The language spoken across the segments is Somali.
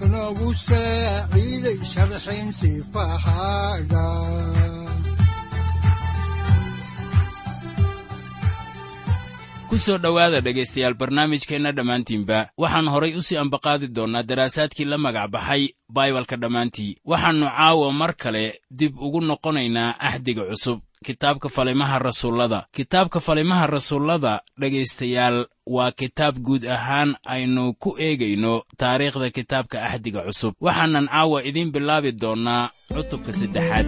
wuxunogu saaciiday sharxin sifahaaga ku soo dhowaada dhegaystayaal barnaamijkeenna dhammaantiinba waxaan horay u sii ambaqaadi doonnaa daraasaadkii la magac baxay baibalka dhammaantii. Waxaannu caawa mar kale dib ugu noqonaynaa axdiga cusub kitaabka falimaha rasuullada. Kitaabka falimaha rasuullada dhegaystayaal waa kitaab guud ahaan aynu ku eegayno taariikhda kitaabka axdiga cusub. Waxaanan caawa idiin bilaabi doonnaa cutubka saddexaad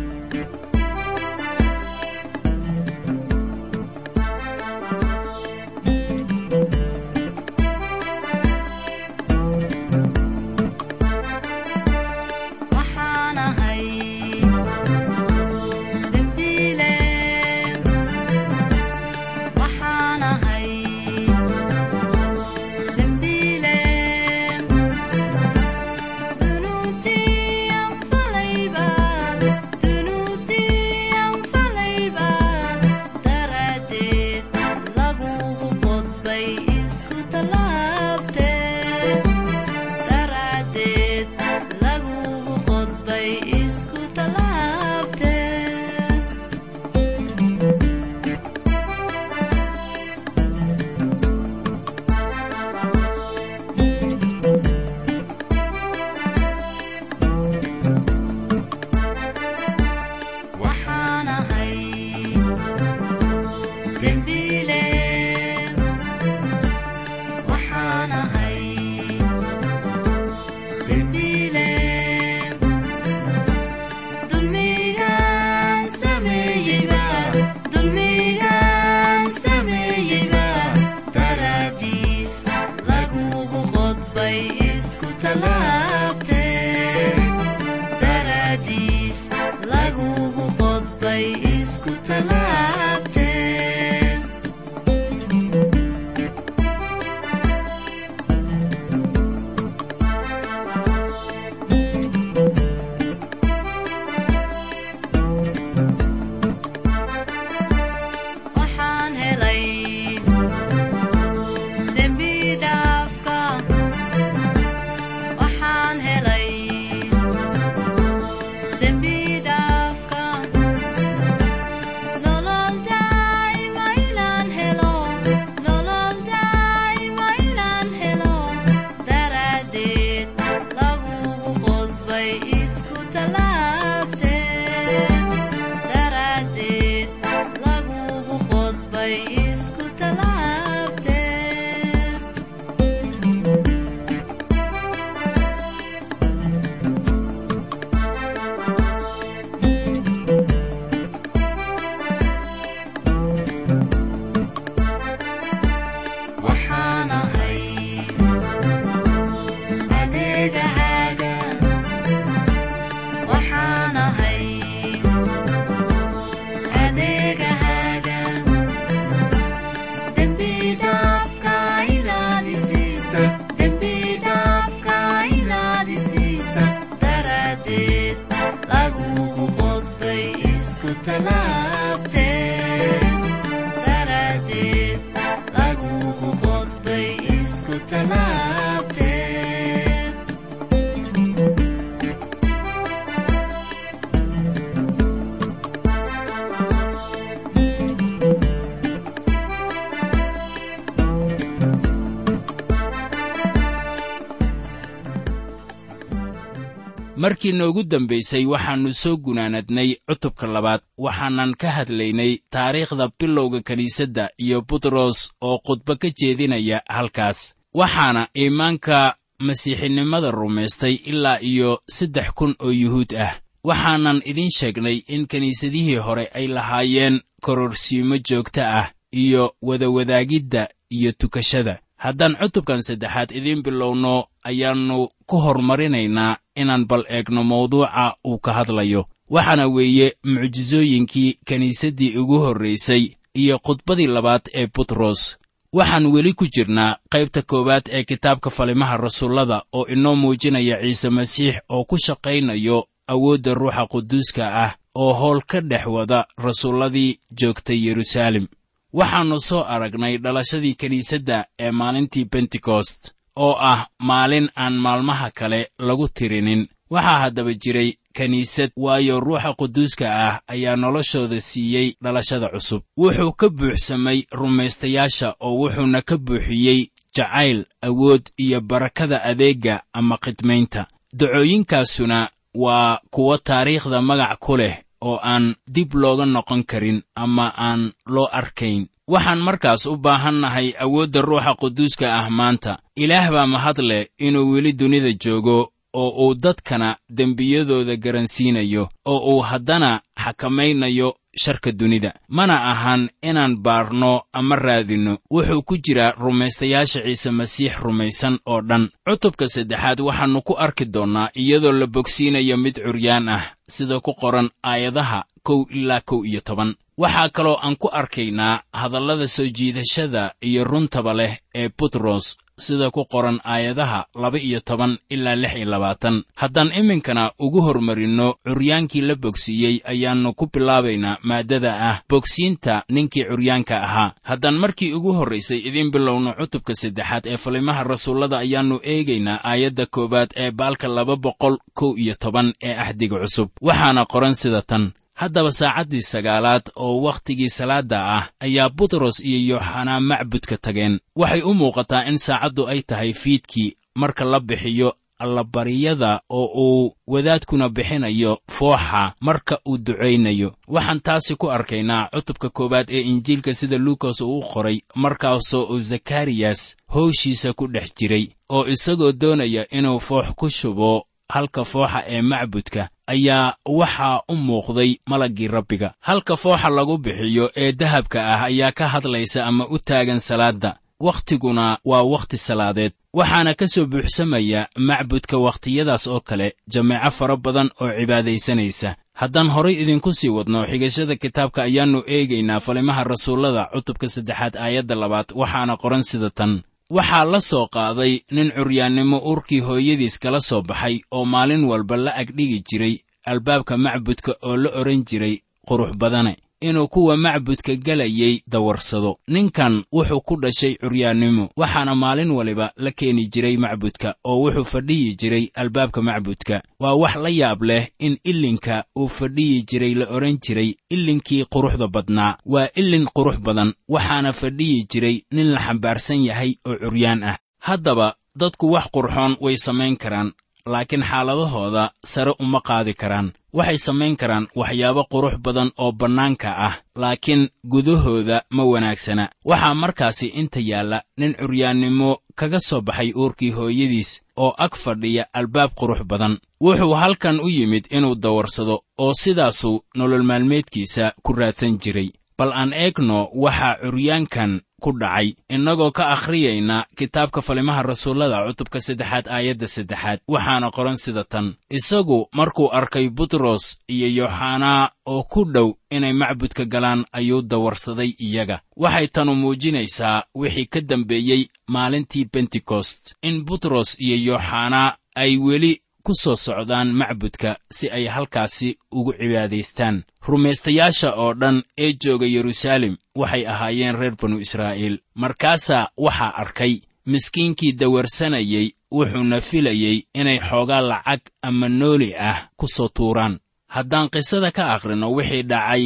markii noogu dambaysay waxaannu soo gunaanadnay cutubka labaad waxaanan ka hadlaynay taariikhda bilowga kiniisadda iyo butros oo khudbo ka jeedinaya halkaas. Waxaana iimaanka masiixinimada rumaystay ilaa iyo saddex kun oo yuhuud ah. Waxaanan idiin sheegnay in kiniisadihii hore ay lahaayeen kororsiimo joogto ah iyo wadawadaagidda iyo tukashada haddaan cutubkan saddexaad idiin bilowno ayaannu ku hormarinaynaa inaan bal eegno mawduuca uu ka hadlayo. Waxaana weeye mucjisooyinkii kiniisaddii ugu horraysay iyo khudbadii labaad ee butros waxaan weli ku jirnaa qaybta koowaad ee kitaabka falimaha rasuullada oo inoo muujinaya ciise masiix oo ku shaqaynayo awoodda ruuxa quduuska ah oo howl ka dhex wada rasuulladii joogtay yeruusaalem waxaannu soo aragnay dhalashadii kiniisadda ee maalintii bentekost oo ah maalin aan maalmaha kale lagu tirinin. Waxaa haddaba jiray kiniisad waayo ruuxa quduuska ah ayaa noloshooda siiyey dhalashada cusub. Wuxuu ka buuxsamay rumaystayaasha oo wuxuuna ka buuxiyey jacayl awood iyo barakada adeegga ama khidmaynta. Dacooyinkaasuna waa kuwo taariikhda magac ku leh oo aan dib looga noqon karin ama aan loo arkayn. Waxaan markaas u baahannahay awoodda ruuxa quduuska ah maanta. Ilaah baa mahad leh inuu weli dunida joogo oo uu dadkana dembiyadooda garansiinayo oo uu haddana xakamaynayo sharka dunida. Mana ahan inaan baarno ama raadinno wuxuu ku jiraa rumaystayaasha ciise masiix rumaysan oo dhan. Cutubka saddexaad waxaannu ku arki doonnaa iyadoo la bogsiinayo mid curyaan ah sida ku qoran aayadaha kow ilaa kow iyo toban. Waxaa kaloo aan ku arkaynaa hadallada soo jiidashada iyo runtaba leh ee butros sida ku qoran aayadaha laba iyo toban ilaa lix iyo labaatan. Haddaan iminkana ugu hormarinno curyaankii la bogsiiyey ayaannu ku bilaabaynaa maaddada ah. Bogsiinta ninkii curyaanka ahaa. Haddaan markii ugu horraysay idiin bilowno cutubka saddexaad ee falimaha rasuullada ayaannu eegaynaa aayadda koowaad ee baalka laba boqol kow iyo toban ee axdiga cusub. Waxaana qoran sida tan haddaba saacaddii sagaalaad oo wakhtigii salaadda ah ayaa butros iyo yooxanaa macbudka tageen. Waxay u muuqataa in saacaddu ay tahay fiidkii marka la bixiyo allabariyada oo uu wadaadkuna bixinayo fooxa marka uu ducaynayo. Waxaan taasi ku arkaynaa cutubka koowaad ee injiilka sida luukas uu u qoray markaasoo uu zakariyas howshiisa ku dhex jiray oo isagoo doonaya inuu foox ku shubo halka fooxa ee macbudka ayaa waxaa u muuqday malaggii rabbiga. Halka fooxa lagu bixiyo ee dahabka ah ayaa ka hadlaysa ama u taagan salaadda. Wakhtiguna waa wakhti salaadeed. Waxaana ka soo buuxsamaya macbudka wakhtiyadaas oo kale jameeco fara badan oo cibaadaysanaysa. Haddaan horay idinku sii wadno xigashada kitaabka ayaannu eegaynaa falimaha rasuullada cutubka saddexaad aayadda labaad waxaana qoran sida tan waxaa la soo qaaday nin curyaannimo urkii hooyadiis kala soo baxay oo maalin walba la agdhigi jiray albaabka macbudka oo la odhan jiray qurux badane inuu kuwa macbudka gelayay dawarsado ninkan wuxuu ku dhashay curyaannimo waxaana maalin waliba la keeni jiray macbudka oo wuxuu fadhiyi jiray albaabka macbudka. Waa wax la yaab leh in ilinka uu fadhiyi jiray la odhan jiray ilinkii quruxda badnaa. Waa ilin qurux badan waxaana fadhiyi jiray nin la xambaarsan yahay oo curyaan ah. Haddaba dadku wax qurxoon way samayn karaan laakiin xaaladahooda sare uma qaadi karaan waxay samayn karaan waxyaabo qurux badan oo bannaanka ah laakiin gudahooda ma wanaagsana. Waxaa markaasi inta yaalla nin curyaannimo kaga soo baxay uurkii hooyadiis oo ag fadhiya albaab qurux badan. Wuxuu halkan u yimid inuu dawarsado oo sidaasuu nolol maalmeedkiisa ku raadsan jiray. Bal aan eegno waxaa curyaankan ku dhacay. Innagoo ka akhriyayna kitaabka falimaha rasuullada cutubka saddexaad aayadda saddexaad waxaana qoran sida tan. Isagu markuu arkay butros iyo yooxanaa oo ku dhow inay macbudka galaan ayuu dawarsaday iyaga. Waxay tanu muujinaysaa wixii ka dambeeyey maalintii bentekost in butros iyo yooxanaa ay weli ku soo socdaan macbudka si ay halkaasi ugu cibaadaystaan. Rumaystayaasha oo dhan ee jooga yeruusaalem waxay ahaayeen reer banu israa'iil. Markaasaa waxaa arkay miskiinkii dawarsanayey wuxuuna filayey inay xoogaa lacag ama nooli ah ku soo tuuraan. Haddaan qisada ka akhrinno wixii dhacay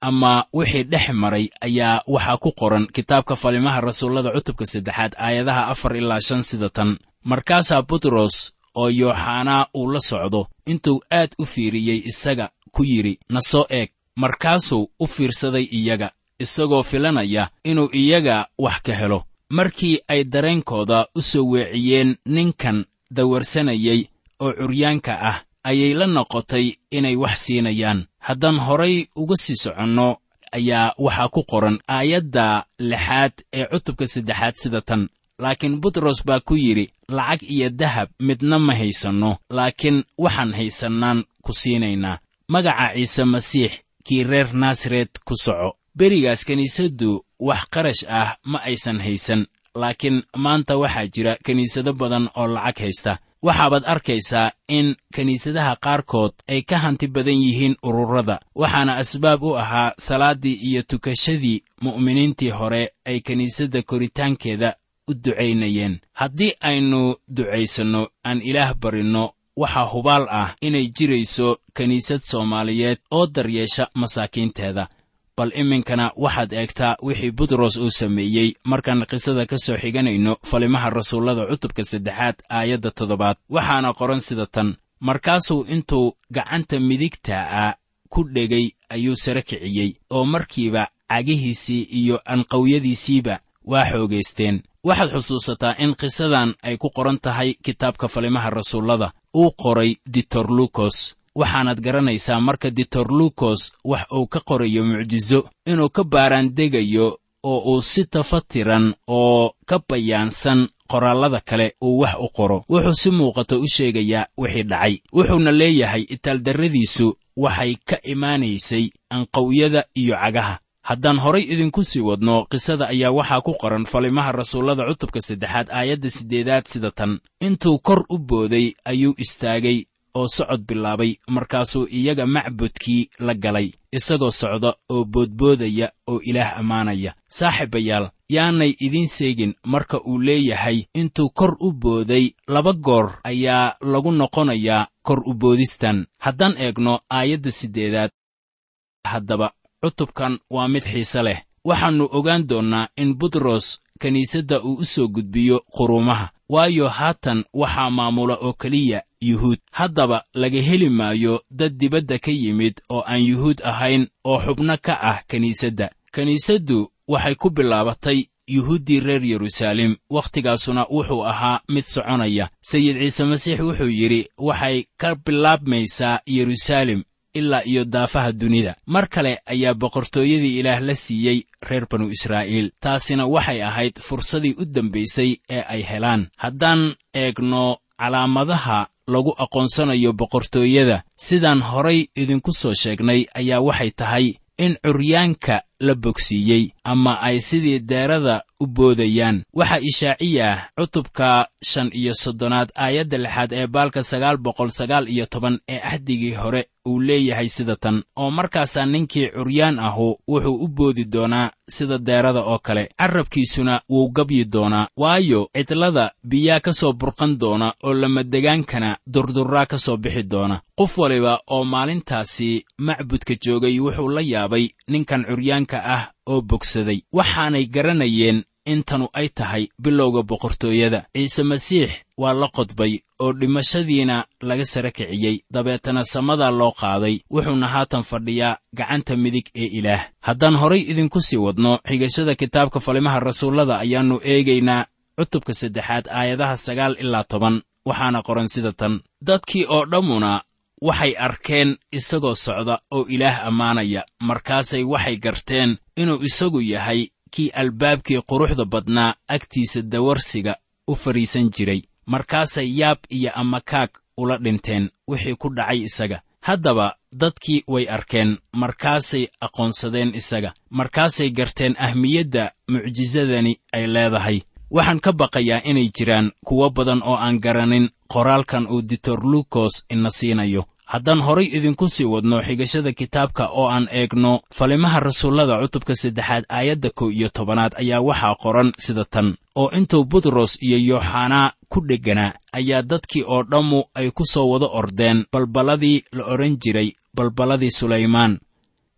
ama wixii dhex maray ayaa waxaa ku qoran kitaabka falimaha rasuullada cutubka saddexaad aayadaha afar ilaa shan sida tan. Markaasaa butros oo yooxanaa uu la socdo. Intuu aad u fiiriyey isaga ku yidhi na soo eeg markaasuu u fiirsaday iyaga isagoo filanaya inuu iyaga wax ka helo. Markii ay dareenkooda u soo weeciyeen ninkan dawarsanayay oo curyaanka ah ayay la noqotay inay wax siinayaan. Haddaan horay uga sii soconno ayaa waxaa ku qoran aayadda lixaad ee cutubka saddexaad sida tan laakiin butros baa ku yidhi lacag iyo dahab midna ma haysanno laakiin waxaan haysannaan ku siinaynaa. Magaca ciise masiix kii reer naasaret ku soco berigaas kiniisaddu wax qarash ah ma aysan haysan laakiin maanta waxaa jira kiniisado badan oo lacag haysta. Waxaabaad arkaysaa in kiniisadaha qaarkood ay ka hanti badan yihiin ururada waxaana asbaab u ahaa salaaddii iyo tukashadii mu'miniintii hore ay kiniisadda koritaankeeda u ducaynayeen. Haddii aynu ducaysanno aan ilaah barinno waxaa hubaal ah inay jirayso kiniisad soomaaliyeed oo daryeesha masaakiinteeda. Bal iminkana waxaad eegtaa wixii butros uu sameeyey. Markaan qisada ka soo xiganayno falimaha rasuullada cutubka saddexaad aayadda toddobaad waxaana qoran sida tan markaasuu intuu gacanta midigta ah ku dhegay ayuu sare kiciyey oo markiiba cagihiisii iyo anqawyadiisiiba waa xoogaysteen waxaad xusuusataa in qisadan ay ku qoran tahay kitaabka falimaha rasuullada. Uu qoray ditorlukos waxaanaad garanaysaa marka ditorlukos wax uu ka qorayo mucjiso inuu ka baaraandegayo oo uu si tafatiran oo ka bayaansan qoraallada kale uu wax u qoro. Wuxuu si muuqato u sheegayaa wixii dhacay. Wuxuuna leeyahay itaaldarradiisu waxay ka imaanaysay anqawyada iyo cagaha haddaan horay idinku sii wadno qisada ayaa waxaa ku qoran falimaha rasuullada cutubka saddexaad aayadda siddeedaad sida tan. Intuu kor u booday ayuu istaagay oo socod bilaabay markaasuu iyaga macbudkii la galay isagoo socda oo boodboodaya oo ilaah ammaanaya. Saaxiibayaal yaanay idiin seegin marka uu leeyahay intuu kor u booday laba goor ayaa lagu noqonayaa kor u boodistan. Haddaan eegno aayadda siddeedaad haddaba cutubkan waa mid xiise leh. Waxaannu ogaan doonnaa in butros kiniisadda uu u soo gudbiyo quruumaha waayo haatan waxaa maamula oo keliya yuhuud. Haddaba laga heli maayo dad dibadda ka yimid oo aan yuhuud ahayn oo xubno ka ah kiniisadda kiniisaddu waxay ku bilaabatay yuhuuddii reer yeruusaalem. Wakhtigaasuna wuxuu ahaa mid soconaya. Sayid ciise masiix wuxuu yidhi waxay ka bilaabmaysaa yeruusaalem ilaa iyo daafaha dunida. Mar kale ayaa boqortooyadii ilaah la siiyey reer banu israa'iil. Taasina waxay ahayd fursadii u dambaysay ee ay helaan. Haddaan eegno calaamadaha lagu aqoonsanayo boqortooyada sidaan horay idinku soo sheegnay ayaa waxay tahay in curyaanka la bogsiiyey ama ay sidii deerada u boodayaan. Waxaa ishaaciyah cutubka shan iyo soddonaad aayadda lixaad ee baalka sagaal boqol sagaal iyo toban ee axdigii hore uu leeyahay sida tan oo markaasaa ninkii curyaan ahu wuxuu u boodi doonaa sida deerada oo kale. Carrabkiisuna wuu gabyi doonaa waayo cidlada biyaa ka soo burqan doona oo lamadegaankana durdurraa ka soo bixi doona. Qof waliba oo maalintaasi macbudka joogay wuxuu la yaabay ninkan curyaanka ah oo bogsaday waxaanay garanayeen intanu ay tahay bilowga boqortooyada. Ciise masiix waa la qodbay oo dhimashadiina laga sara kiciyey. Dabeetana samadaa loo qaaday wuxuuna haatan fadhiyaa gacanta midig ee ilaah. Haddaan horay idinku sii wadno xigashada kitaabka falimaha rasuullada ayaannu eegaynaa cutubka saddexaad aayadaha sagaal ilaa toban. Waxaana qoran sida tan dadkii oo dhammuna waxay arkeen isagoo socda oo ilaah ammaanaya. Markaasay waxay garteen inuu isagu yahay kii albaabkii quruxda badnaa agtiisa dawarsiga u fadhiisan jiray. Markaasay yaab iyo amakaag ula dhinteen wixii ku dhacay isaga. Haddaba dadkii way arkeen markaasay aqoonsadeen isaga. Markaasay garteen ahmiyadda mucjisadani ay leedahay waxaan ka baqayaa inay jiraan kuwo badan oo aan garanin qoraalkan uu ditorlukos ina siinayo. Haddaan horay idinku sii wadno xigashada kitaabka oo aan eegno falimaha rasuullada cutubka saddexaad aayadda kow iyo tobanaad ayaa waxaa qoran sida tan. Oo intuu butros iyo yooxanaa ku dhegganaa ayaa dadkii oo dhammu ay ku soo wada ordeen balballadii la odhan jiray balballadii sulaymaan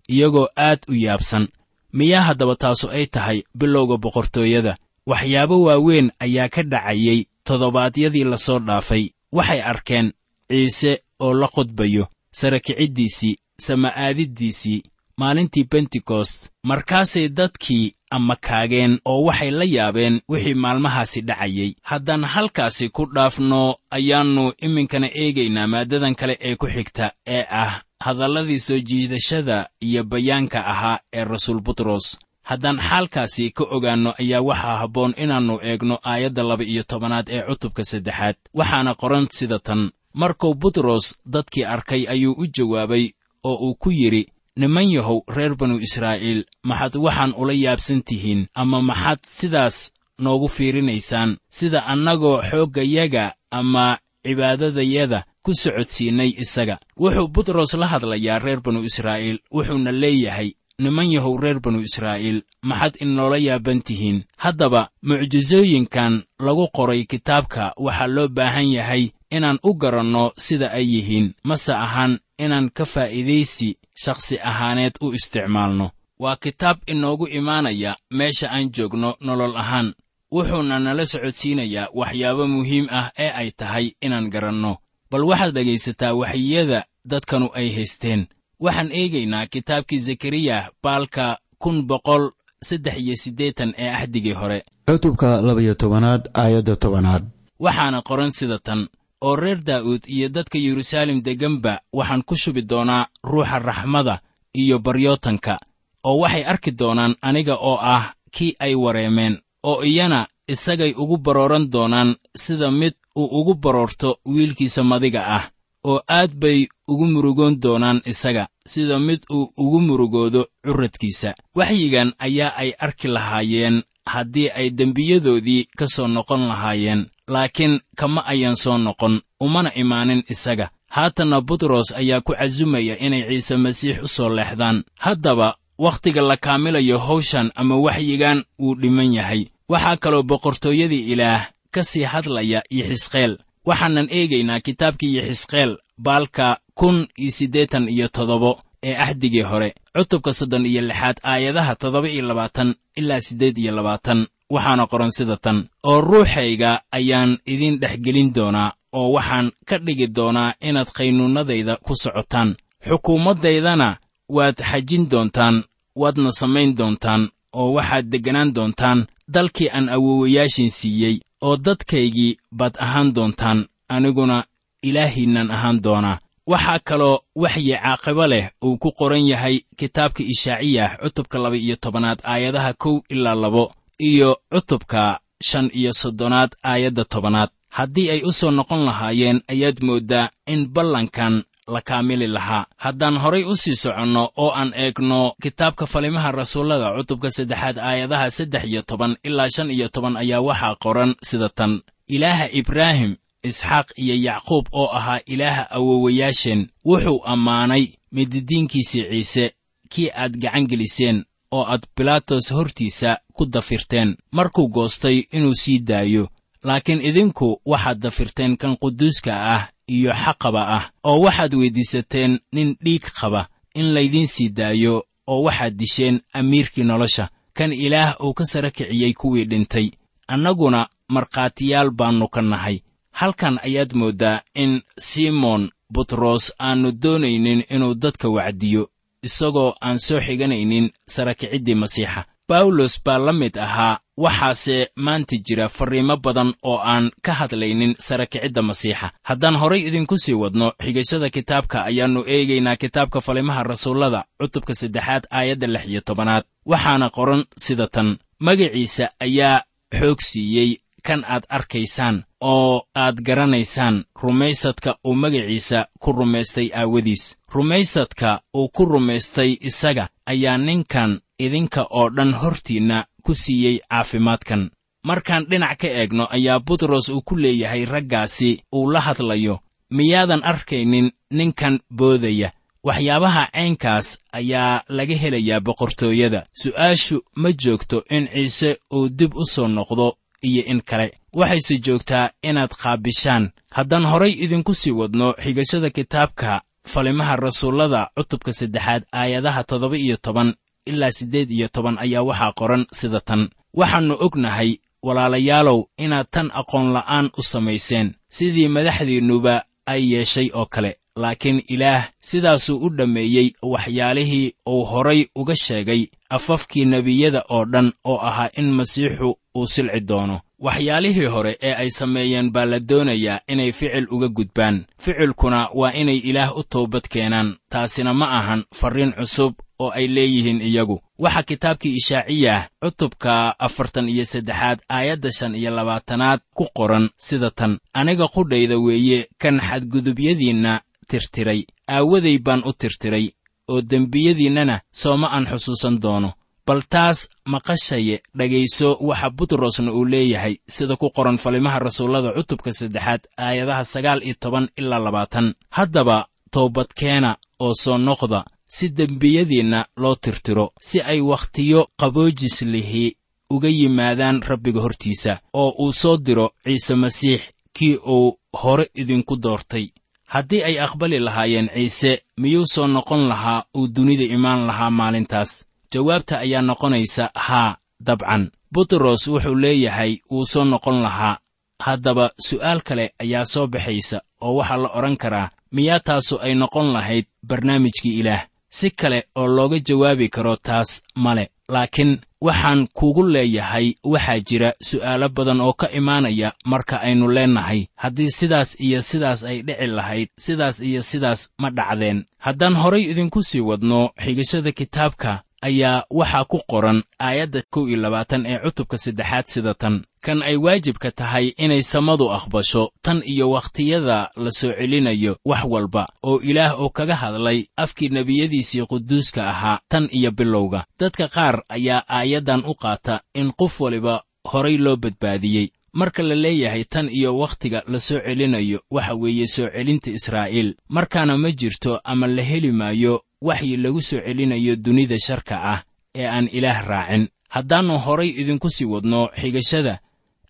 iyagoo aad u yaabsan. Miyaa haddaba taasu ay tahay bilowga boqortooyada waxyaabo waaweyn ayaa ka dhacayey toddobaadyadii la soo dhaafay. Waxay arkeen ciise oo la qodbayo sara kiciddiisii sama'aadiddiisii maalintii bentekost markaasay dadkii amakaageen oo waxay la yaabeen wixii maalmahaasi dhacayay. Haddaan halkaasi ku dhaafno ayaannu iminkana eegaynaa maaddadan kale ee ku xigta ee ah hadalladii soo jiidashada iyo bayaanka ahaa ee rasuul butros haddaan xaalkaasi ka ogaanno ayaa waxaa habboon inaannu eegno aayadda laba iyo tobanaad ee cutubka saddexaad. Waxaana qoran sida tan markuu butros dadkii arkay ayuu u jawaabay oo uu ku yidhi niman yahow reer banu israa'iil maxaad waxaan ula yaabsan tihiin ama maxaad sidaas noogu fiirinaysaan? Sida annagoo xooggayaga ama cibaadadayada ku socodsiinnay isaga wuxuu butros la hadlayaa reer banu israa'iil wuxuuna leeyahay niman yahow reer banu israa'iil maxaad inoola yaaban tihiin? Haddaba mucjisooyinkan lagu qoray kitaabka waxaa loo baahan yahay inaan u garanno sida ay yihiin. Mase ahaan inaan ka faa'iidaysi shakhsi ahaaneed u isticmaalno. Waa kitaab inoogu imaanaya meesha aan joogno nolol ahaan. Wuxuuna nala socodsiinayaa waxyaabo muhiim ah ee ay tahay inaan garanno. Bal waxaad dhegaysataa waxyiyada dadkanu ay haysteen waxaan eegaynaa kitaabkii zakariyah baalka kun boqol saddex iyo siddeetan ee axdigii hore. Cutubka labayo tobanaad aayadda tobanaad. Waxaana qoran sida tan oo reer daa'uud iyo dadka yeruusaalem degganba waxaan ku shubi doonaa ruuxa raxmada iyo baryootanka oo waxay arki doonaan aniga oo ah kii ay wareemeen oo iyana isagay ugu barooran doonaan sida mid uu ugu baroorto wiilkiisa madiga ah oo aad bay ugu murugoon doonaan isaga sida mid uu ugu murugoodo curradkiisa. Waxyigan ayaa ay arki lahaayeen haddii ay dembiyadoodii ka soo noqon lahaayeen laakiin kama ayan soo noqon umana imaanin isaga. Haatanna butros ayaa ku casumaya inay ciise masiix u soo leexdaan. Haddaba wakhtiga la kaamilayo hawshan ama waxyigan wuu dhiman yahay. Waxaa kaloo boqortooyadii ilaah ka sii hadlaya yixisqeel waxaanan eegaynaa kitaabkii yixisqeel baalka kun iyo siddeetan iyo toddobo ee axdigii hore cutubka soddon iyo lixaad aayadaha toddoba iyo labaatan ilaa siddeed iyo labaatan. Waxaana qoran sida tan oo ruuxayga ayaan idin dhex gelin doonaa oo waxaan ka dhigi doonaa inaad qaynuunnadayda ku socotaan. Xukuumaddaydana waad xajin doontaan waadna samayn doontaan oo waxaad degganaan doontaan dalkii aan awoowayaashin siiyey oo dadkaygii baad ahaan doontaan aniguna ilaahiinnan ahaan doonaa. Waxaa kaloo waxyi caaqibo leh uu ku qoran yahay kitaabka ishaaciyah cutubka laba iyo tobanaad aayadaha kow ilaa labo iyo cutubka shan iyo soddonaad aayadda tobanaad. Haddii ay u soo noqon lahaayeen ayaad mooddaa in ballankan la kaamili lahaa. Haddaan horay u sii soconno oo aan eegno kitaabka falimaha rasuullada cutubka saddexaad aayadaha saddex iyo toban ilaa shan iyo toban ayaa waxaa qoran sida tan. Ilaaha ibraahim isxaaq iyo yacquub oo ahaa ilaaha awowayaasheen wuxuu ammaanay mididiinkiisii ciise kii aad gacan geliseen oo aad bilaatos hortiisa ku dafirteen. Markuu goostay inuu sii daayo laakiin idinku waxaad dafirteen kan quduuska ah iyo xaqaba ah oo waxaad weyddiisateen nin dhiig qaba in laydiin sii daayo oo waxaad disheen amiirkii nolosha. Kan ilaah uu ka sara kiciyey kuwii dhintay. Annaguna markhaatiyaal baannu ka nahay. Halkan ayaad mooddaa in simoon butros aannu doonaynin inuu dadka wacdiyo isagoo aan soo xiganaynin sara kiciddii masiixa bawlos baa la mid ahaa waxaase maanta jira farriimo badan oo aan ka hadlaynin sara kicidda masiixa. Haddaan horay idinku sii wadno xigashada kitaabka ayaannu eegaynaa kitaabka falimaha rasuullada cutubka saddexaad aayadda lix iyo tobanaad. Waxaana qoran sida tan magaciisa ayaa xoog siiyey kan aad arkaysaan oo aad garanaysaan rumaysadka uu magaciisa ku rumaystay aawadiis. Rumaysadka uu ku rumaystay isaga ayaa ninkan idinka oo dhan hortiinna ku siiyey caafimaadkan. Markaan dhinac ka eegno ayaa butros uu ku leeyahay raggaasi uu la hadlayo. Miyaadan arkaynin ninkan boodaya. Waxyaabaha caynkaas ayaa laga helayaa boqortooyada. Su'aashu ma joogto in ciise uu dib u soo noqdo iyo in kale. Waxayse joogtaa inaad qaabishaan. Haddaan horay idinku sii wadno xigashada kitaabka falimaha rasuullada cutubka saddexaad aayadaha toddoba iyo toban ilaa siddeed iyo toban ayaa waxaa qoran sida tan. Waxaannu ognahay walaalayaalow inaad tan aqoon la'aan u samayseen. Sidii madaxdiinnuba ay yeeshay oo kale laakiin ilaah sidaasuu u dhammeeyey waxyaalihii uu horay uga sheegay afafkii nebiyada oo dhan oo ahaa in masiixu uu silci doono waxyaalihii hore ee ay sameeyeen baa la doonayaa inay ficil uga gudbaan. Ficilkuna waa inay ilaah u toobad keenaan. Taasina ma ahan farriin cusub oo ay leeyihiin iyagu. Waxaa kitaabkii ishaaciyah cutubka afartan iyo saddexaad aayadda shan iyo labaatanaad ku qoran sida tan. Aniga qudhayda weeye kan xadgudubyadiinna tirtiray. Aawaday baan u tirtiray oo dembiyadiinnana sooma aan xusuusan doono bal taas maqashaye dhegayso waxa butrosna uu leeyahay sida ku qoran falimaha rasuullada cutubka saddexaad aayadaha sagaal iyo toban ilaa labaatan. Haddaba toobadkeena oo soo noqda si dembiyadiinna loo tirtiro si ay wakhtiyo qaboojis lihi uga yimaadaan rabbiga hortiisa oo uu soo diro ciise masiix kii uu hore idinku doortay. Haddii ay aqbali lahaayeen ciise miyuu soo noqon lahaa uu dunida imaan lahaa maalintaas jawaabta ayaa noqonaysa haa dabcan. Butros wuxuu leeyahay wuu soo noqon lahaa. Haddaba su'aal kale ayaa soo baxaysa oo waxaa la odhan karaa miyaa taasu ay noqon lahayd barnaamijkii ilaah? Si kale oo looga jawaabi karo taas male laakiin waxaan kuugu leeyahay waxaa jira su'aalo badan oo ka imaanaya marka aynu leennahay haddii sidaas iyo sidaas ay dhici lahayd sidaas iyo sidaas ma dhacdeen. Haddaan horay idinku sii wadno xigashada kitaabka ayaa waxaa ku qoran aayadda kow iyo labaatan ee cutubka saddexaad sida tan. Kan ay waajibka tahay inay samadu aqbasho tan iyo wakhtiyada la soo celinayo wax walba oo ilaah uu kaga hadlay afkii nebiyadiisii quduuska ahaa tan iyo bilowga. Dadka qaar ayaa aayaddan u qaata in qof waliba horay loo badbaadiyey marka la leeyahay tan iyo wakhtiga la soo celinayo waxa weeye soo celinta israa'iil. Markaana ma jirto ama la heli maayo waxyi lagu soo celinayo dunida sharka ah ee aan ilaah raacin. Haddaannu horay idinku sii wadno xigashada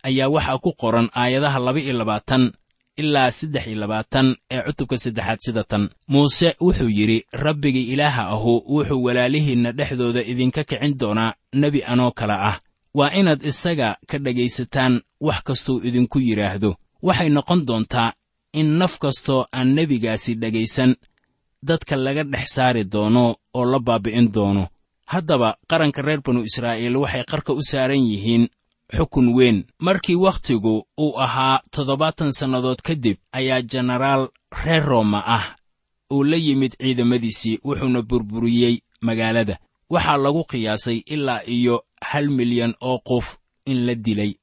ayaa waxaa ku qoran aayadaha laba iyo labaatan ilaa saddex iyo labaatan ee cutubka saddexaad sida tan. Muuse wuxuu yidhi rabbiga ilaaha ahu wuxuu walaalihiinna dhexdooda idinka kicin doonaa nebi anoo kale ah waa inaad isaga ka dhegaysataan wax kastuu idinku yidhaahdo waxay noqon doontaa in naf kastoo aan nebigaasi dhegaysan dadka laga dhex saari doono oo la baabi'in doono. Haddaba qaranka reer banu israa'iil waxay qarka u saaran yihiin xukun weyn. Markii wakhtigu uu ahaa toddobaatan sannadood kadib ayaa jenaraal reer rooma ah uu la yimid ciidamadiisii wuxuuna burburiyey magaalada. Waxaa lagu qiyaasay ilaa iyo hal milyan oo qof in la dilay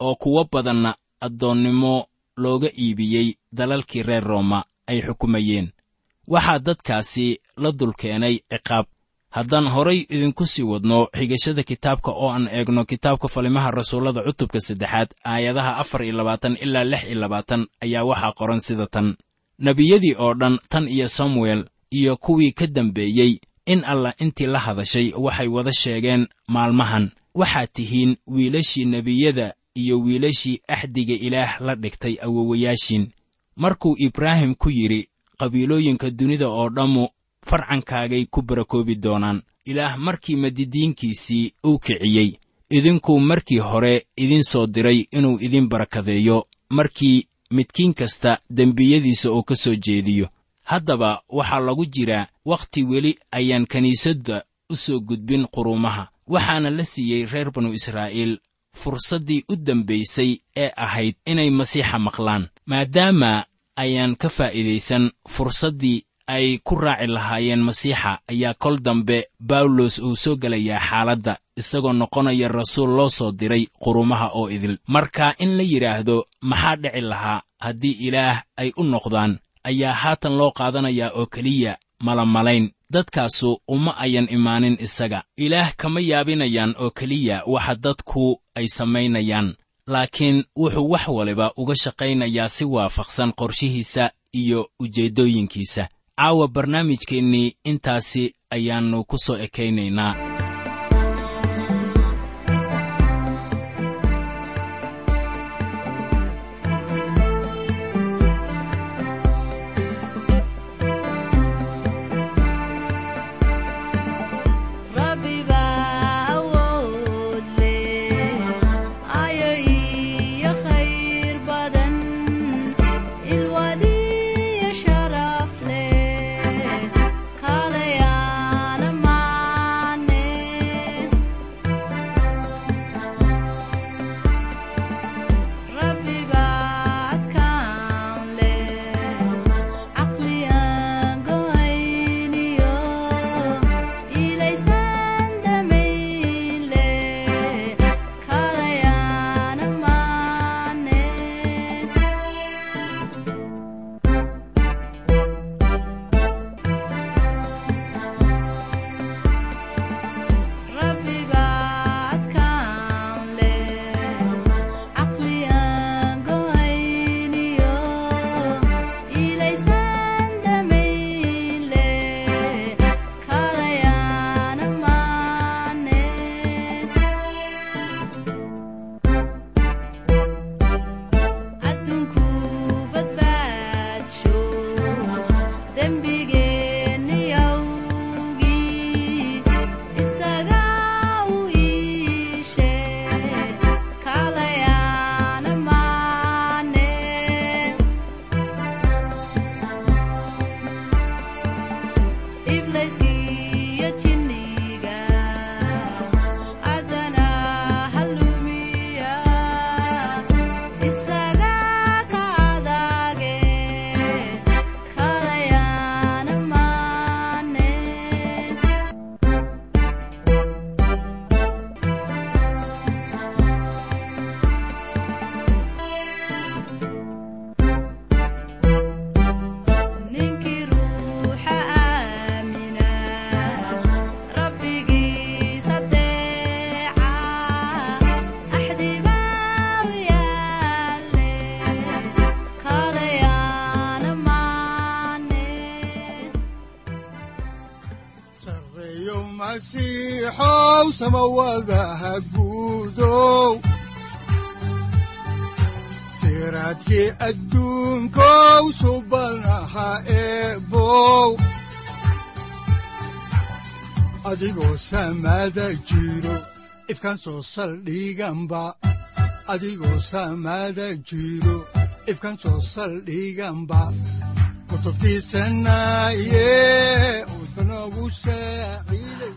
oo kuwo badanna addoonnimo looga iibiyey dalalkii reer rooma ay xukumayeen. Waxaa dadkaasi la dulkeenay ciqaab. Haddaan horay idinku sii wadno xigashada kitaabka oo aan eegno kitaabka falimaha rasuullada cutubka saddexaad aayadaha afar iyo labaatan ilaa lix iyo labaatan ayaa waxaa qoran sida tan. Nebiyadii oo dhan tan iyo samuel iyo kuwii ka dambeeyey in allah intii la hadashay waxay wada sheegeen maalmahan. Waxaad tihiin wiilashii nebiyada iyo wiilashii axdiga ilaah la dhigtay awowayaashiin markuu ibraahim ku yidhi qabiilooyinka dunida oo dhammu farcankaagay ku barakoobi doonaan. Ilaah markii madidiinkiisii uu kiciyey idinkuu markii hore idin soo diray inuu idin barakadeeyo. Markii midkiin kasta dembiyadiisa uu ka soo jeediyo haddaba waxaa lagu jiraa wakhti weli ayaan kiniisadda u soo gudbin quruumaha waxaana la siiyey reer banu israa'iil fursaddii u dambaysay ee ahayd inay masiixa maqlaan. Maadaama ayaan ka faa'iidaysan fursaddii ay ku raaci lahaayeen masiixa ayaa kol dambe bawlos uu soo gelayaa xaaladda isagoo noqonaya rasuul loo soo diray qurumaha oo idil. Marka in la yidhaahdo maxaa dhici lahaa haddii ilaah ay u noqdaan ayaa haatan loo qaadanayaa oo keliya malamalayn. Dadkaasu uma ayan imaanin isaga. Ilaah kama yaabinayaan oo keliya waxa dadku ay samaynayaan. Laakiin wuxuu wax waliba uga shaqaynayaa si waafaqsan qorshihiisa iyo ujeeddooyinkiisa. Caawa barnaamijkeennii intaasi ayaannu ku soo ekaynaynaa samawadaha guudow siraadkii adduunkow subanaha eebow adigoo samada jiro ifkaan soo saldhiganba adigoo samada jiro ifkaan soo saldhiganba kutubtiisanaye udbanogu saaciiday